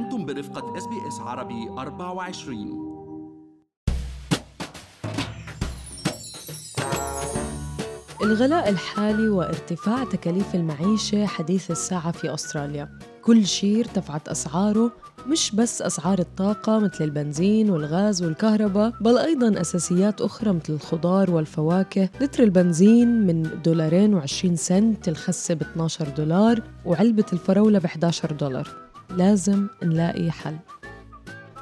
أنتم برفقة إس بي إس عربي 24 الغلاء الحالي وارتفاع تكاليف المعيشة حديث الساعة في أستراليا. كل شيء ارتفعت أسعاره مش بس أسعار الطاقة مثل البنزين والغاز والكهرباء بل أيضا أساسيات أخرى مثل الخضار والفواكه. لتر البنزين من دولارين وعشرين سنت الخسة ب 12 دولار وعلبة الفراولة ب 11 دولار. لازم نلاقي حل.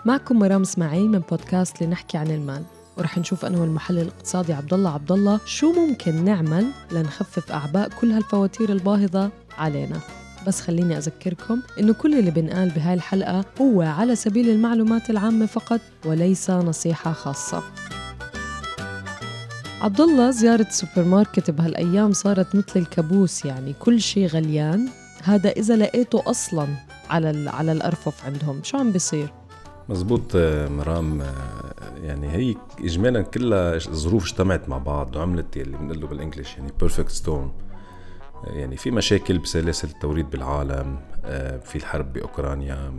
معكم مرام إسماعيل من بودكاست لنحكي عن المال ورح نشوف أنا والمحلل الاقتصادي عبد الله عبد الله شو ممكن نعمل لنخفف أعباء كل هالفواتير الباهظة علينا. بس خليني أذكركم إنه كل اللي بنقال بهاي الحلقة هو على سبيل المعلومات العامة فقط وليس نصيحة خاصة. عبد الله زيارة سوبر ماركت بهالأيام صارت مثل الكابوس يعني كل شيء غليان. هذا إذا لقيته أصلا على على الأرفف عندهم. شو عم بيصير؟ مزبوط آه، مرام آه، يعني هي اجمالا كلها ظروف اجتمعت مع بعض وعملت اللي بنقول له بال English يعني perfect storm يعني في مشاكل بسلاسل التوريد بالعالم آه، في الحرب بأوكرانيا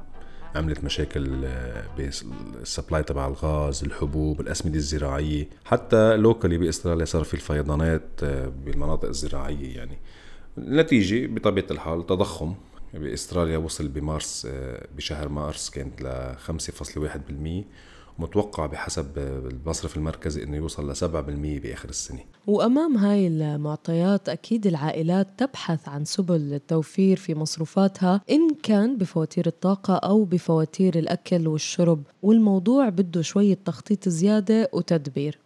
عملت مشاكل بال supply تبع الغاز الحبوب الأسمدة الزراعية. حتى locally بإستراليا صار في الفيضانات بالمناطق الزراعية يعني. النتيجة بطبيعة الحال تضخم. بإستراليا وصل بمارس آه، بشهر مارس كانت ل 5.1% متوقع بحسب المصرف المركزي إنه يوصل ل 7% بآخر السنة. وأمام هاي المعطيات أكيد العائلات تبحث عن سبل التوفير في مصروفاتها إن كان بفواتير الطاقة أو بفواتير الأكل والشرب، والموضوع بده شوية تخطيط زيادة وتدبير.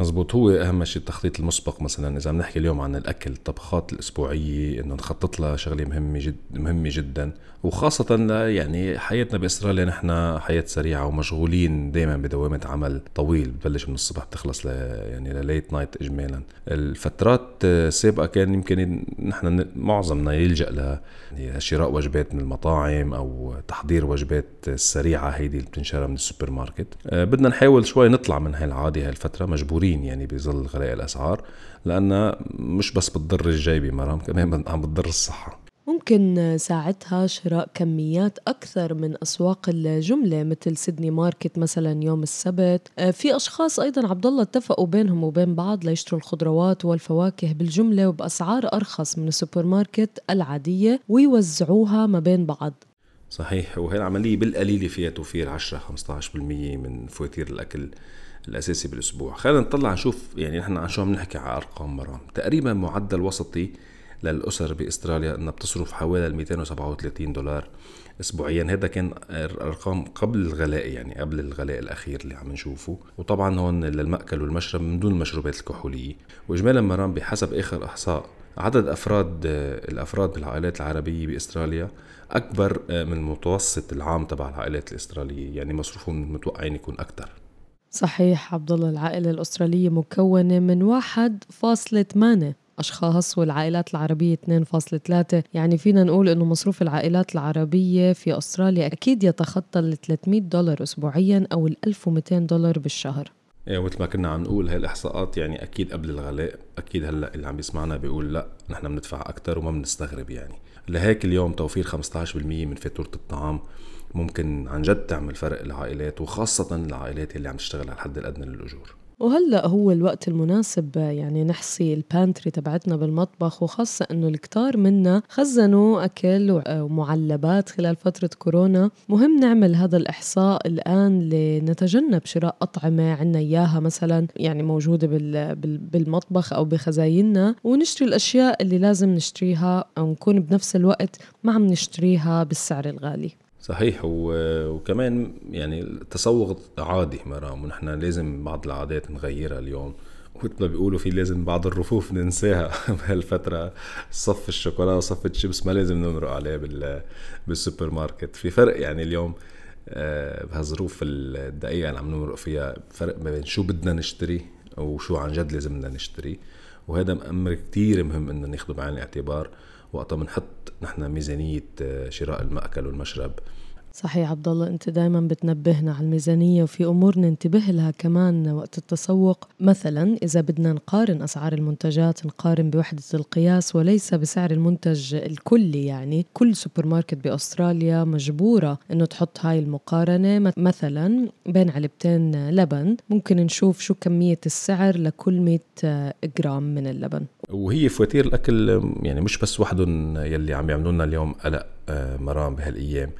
مزبوط هو أهم شيء التخطيط المسبق مثلا. إذا بنحكي اليوم عن الأكل الطبخات الأسبوعية إنه نخطط لها شغلة مهمة جد مهمة جدا. وخاصة يعني حياتنا باستراليا نحن حياة سريعة ومشغولين دائما بدوامة عمل طويل. بتبلش من الصبح بتخلص ل يعني ل late night اجمالا. الفترات السابقة كان يمكن نحن معظمنا يلجأ ل يعني شراء وجبات من المطاعم أو تحضير وجبات سريعة هيدي اللي بتنشرى من السوبر ماركت. بدنا نحاول شوي نطلع من هاي العادة هاي الفترة. مجبورين مجبورين يعني بظل غلاء الأسعار لانها مش بس بتضر الجيبة مرام كمان عم بتضر الصحة. ممكن ساعتها شراء كميات أكثر من أسواق الجملة مثل سيدني market مثلا يوم السبت. آه، في أشخاص أيضا عبد الله اتفقوا بينهم وبين بعض ليشتروا الخضروات والفواكه بالجملة وبأسعار أرخص من السوبر ماركت العادية ويوزعوها ما بين بعض. صحيح وهي العملية بالقليلة فيها توفير 10 15% من فواتير الأكل. الأساسي بالأسبوع. خلينا نطلع نشوف يعني نحن عن شو عم نحكي على أرقام مرام تقريبا معدل وسطي للأسر بإستراليا إنها بتصرف حوالي 237 دولار اسبوعيا. هذا كان أرقام قبل الغلاء يعني قبل الغلاء الأخير اللي عم نشوفه. وطبعا هون للمأكل والمشرب من دون المشروبات الكحولية. واجمالا مرام بحسب آخر إحصاء عدد أفراد الأفراد بالعائلات العربية بإستراليا أكبر من المتوسط العام تبع العائلات الإسترالية. يعني مصروفهم متوقعين يكون أكثر صحيح عبد الله العائلة الأسترالية مكونة من 1.8 أشخاص والعائلات العربية 2.3 يعني فينا نقول أنه مصروف العائلات العربية في أستراليا أكيد يتخطى ال 300 دولار أسبوعيا أو ال 1200 دولار بالشهر. إيه مثل ما كنا عم نقول هاي الإحصاءات يعني أكيد قبل الغلاء أكيد هلأ اللي عم يسمعنا بيقول لأ نحن بندفع أكثر وما بنستغرب يعني. لهيك اليوم توفير 15% من فاتورة الطعام. ممكن عن جد تعمل فرق للعائلات وخاصة العائلات اللي عم تشتغل على الحد الأدنى للأجور. وهلأ هو الوقت المناسب يعني نحصي البانتري تبعتنا بالمطبخ وخاصة إنه الكتار منا خزنوا أكل ومعلبات خلال فترة كورونا. مهم نعمل هذا الإحصاء الآن لنتجنب شراء أطعمة عنا إياها مثلا يعني موجودة بالمطبخ أو بخزايننا ونشتري الأشياء اللي لازم نشتريها أو نكون بنفس الوقت ما عم نشتريها بالسعر الغالي. صحيح. وكمان يعني التسوق عادي مرام ونحن لازم بعض العادات نغيرها اليوم. مثل ما بيقولوا في لازم بعض الرفوف ننساها. بهالفترة صف الشوكولا وصف الشيبس ما لازم نمرق عليه بالسوبر ماركت في فرق يعني اليوم آه، بهالظروف الدقيقة اللي عم نمرق فيها فرق ما بين شو بدنا نشتري وشو عن جد لازم بدنا نشتري. وهذا أمر كتير مهم إنه ناخده بعين الاعتبار وقتها بنحط نحن ميزانية آه، شراء المأكل والمشرب. صحيح عبد الله أنت دائما بتنبهنا على الميزانية وفي أمور ننتبه لها كمان وقت التسوق. مثلا إذا بدنا نقارن أسعار المنتجات نقارن بوحدة القياس وليس بسعر المنتج الكلي يعني. كل سوبر ماركت بأستراليا مجبورة إنه تحط هاي المقارنة. مثلا بين علبتين لبن ممكن نشوف شو كمية السعر لكل 100 جرام من اللبن. وهي فواتير الأكل يعني مش بس وحدهم يلي عم يعملوا لنا اليوم قلق آه، مرام بهالأيام.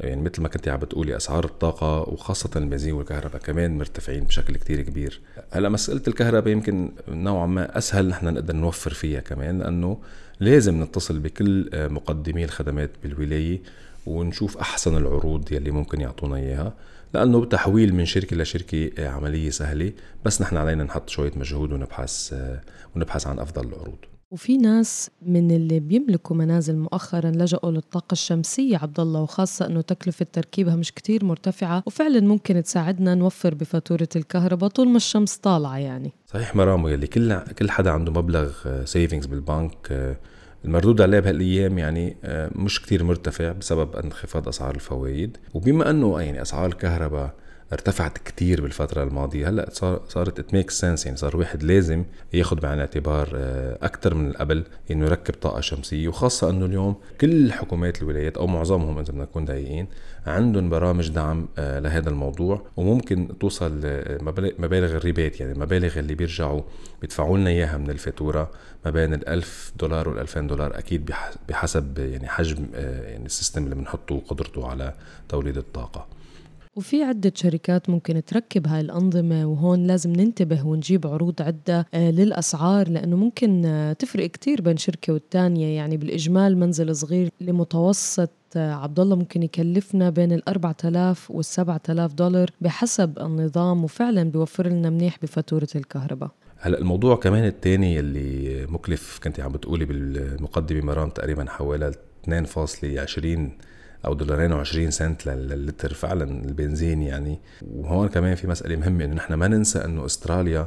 يعني مثل ما كنت عم بتقولي أسعار الطاقة وخاصة البنزين والكهرباء كمان مرتفعين بشكل كتير كبير. هلأ مسألة الكهرباء يمكن نوعا ما أسهل نحن نقدر نوفر فيها كمان لأنه لازم نتصل بكل آه، مقدمي الخدمات بالولاية ونشوف أحسن العروض يلي ممكن يعطونا إياها لأنه تحويل من شركة لشركة آه، عملية سهلة. بس نحن علينا نحط شوية مجهود ونبحث آه، ونبحث عن أفضل العروض. وفي ناس من اللي بيملكوا منازل مؤخرا لجأوا للطاقة الشمسية عبد الله وخاصة إنه تكلفة تركيبها مش كتير مرتفعة وفعلا ممكن تساعدنا نوفر بفاتورة الكهرباء طول ما الشمس طالعة يعني. صحيح مرام يلي كل كل حدا عنده مبلغ سيفنجز بالبنك المردود عليه بهالأيام يعني مش كتير مرتفع بسبب انخفاض أسعار الفوائد. وبما إنه يعني أسعار الكهرباء ارتفعت كتير بالفترة الماضية. هلأ صار صارت it make sense يعني صار الواحد لازم ياخذ بعين الاعتبار آه، أكثر من قبل إنه يركب طاقة شمسية وخاصة إنه اليوم كل حكومات الولايات أو معظمهم إذا بدنا نكون دقيقين عندهم برامج دعم آه، لهذا الموضوع وممكن توصل مبالغ ال rebate يعني المبالغ اللي بيرجعوا بيدفعوا لنا إياها من الفاتورة ما بين ال 1000 دولار وال 2000 دولار أكيد بحسب يعني حجم آه، يعني ال system اللي بنحطه وقدرته على توليد الطاقة. وفي عدة شركات ممكن تركب هاي الأنظمة وهون لازم ننتبه ونجيب عروض عدة آه، للأسعار لأنه ممكن آه، تفرق كتير بين شركة والتانية. يعني بالإجمال منزل صغير لمتوسط آه، عبد الله ممكن يكلفنا بين ال 4000 وال 7000 دولار بحسب النظام وفعلا بيوفر لنا منيح بفاتورة الكهرباء. هلأ الموضوع كمان الثاني اللي مكلف كنت عم بتقولي بالمقدمة مرام تقريبا حوالي 2.20 أو دولارين و20 سنت للتر فعلا البنزين يعني. وهون كمان في مسألة مهمة إنه نحن ما ننسى إنه أستراليا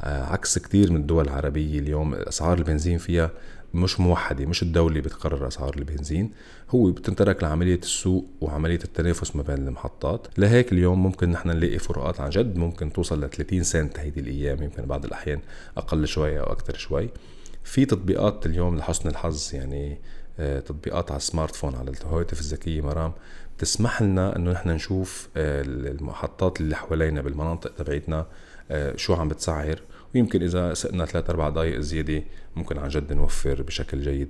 آه، عكس كثير من الدول العربية اليوم أسعار البنزين فيها مش موحدة مش الدولة بتقرر أسعار البنزين. هو بتنترك لعملية السوق وعملية التنافس ما بين المحطات. لهيك اليوم ممكن نحن نلاقي فروقات عن جد ممكن توصل ل 30 سنت هيدي الأيام يمكن بعض الأحيان أقل شوي أو أكثر شوي. في تطبيقات اليوم لحسن الحظ يعني تطبيقات على ال smart phone على الهواتف الذكية مرام. بتسمح لنا إنه نحن نشوف آه، المحطات اللي حوالينا بالمناطق تبعيتنا آه، شو عم بتسعر. ويمكن إذا سقنا ثلاث أربع دقائق زيادة ممكن عن جد نوفر بشكل جيد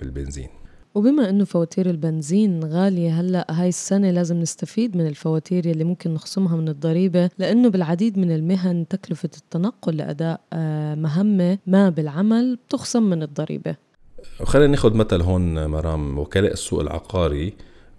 بالبنزين. وبما إنه فواتير البنزين غالية هلأ هاي السنة لازم نستفيد من الفواتير اللي ممكن نخصمها من الضريبة لأنه بالعديد من المهن تكلفة التنقل لأداء مهمة ما بالعمل بتخصم من الضريبة. خلينا ناخذ مثل هون مرام وكلاء السوق العقاري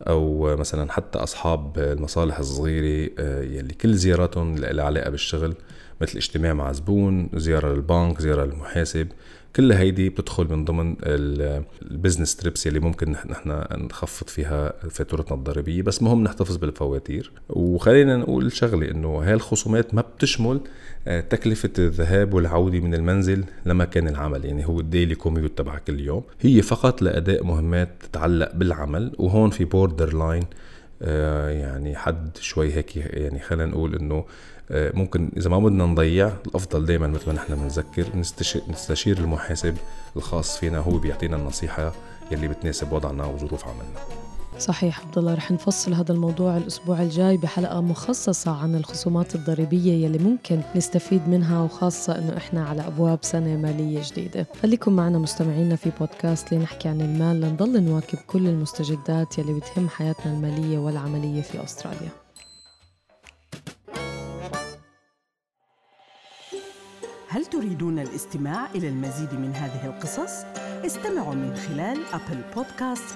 أو مثلا حتى أصحاب المصالح الصغيرة آه، يلي كل زياراتهم لها علاقة بالشغل. مثل اجتماع مع زبون زيارة للبنك زيارة للمحاسب كل هيدي بتدخل من ضمن ال business trips اللي ممكن نحن نخفض فيها فاتورتنا الضريبية بس مهم نحتفظ بالفواتير. وخلينا نقول شغلة إنه هاي الخصومات ما بتشمل آه، تكلفة الذهاب والعودة من المنزل لمكان العمل يعني هو ال daily commute تبعك كل يوم. هي فقط لأداء مهمات تتعلق بالعمل وهون في border line يعني حد شوي هيك يعني خلينا نقول إنه آه، ممكن إذا ما بدنا نضيع الأفضل دائما مثل ما نحن بنذكر نستشير المحاسب الخاص فينا هو بيعطينا النصيحة يلي بتناسب وضعنا وظروف عملنا. صحيح عبد الله رح نفصل هذا الموضوع الأسبوع الجاي بحلقة مخصصة عن الخصومات الضريبية يلي ممكن نستفيد منها وخاصة إنه إحنا على أبواب سنة مالية جديدة خليكم معنا مستمعينا في بودكاست لنحكي عن المال لنضل نواكب كل المستجدات يلي بتهم حياتنا المالية والعملية في أستراليا هل تريدون الاستماع إلى المزيد من هذه القصص؟ استمعوا من خلال أبل بودكاست،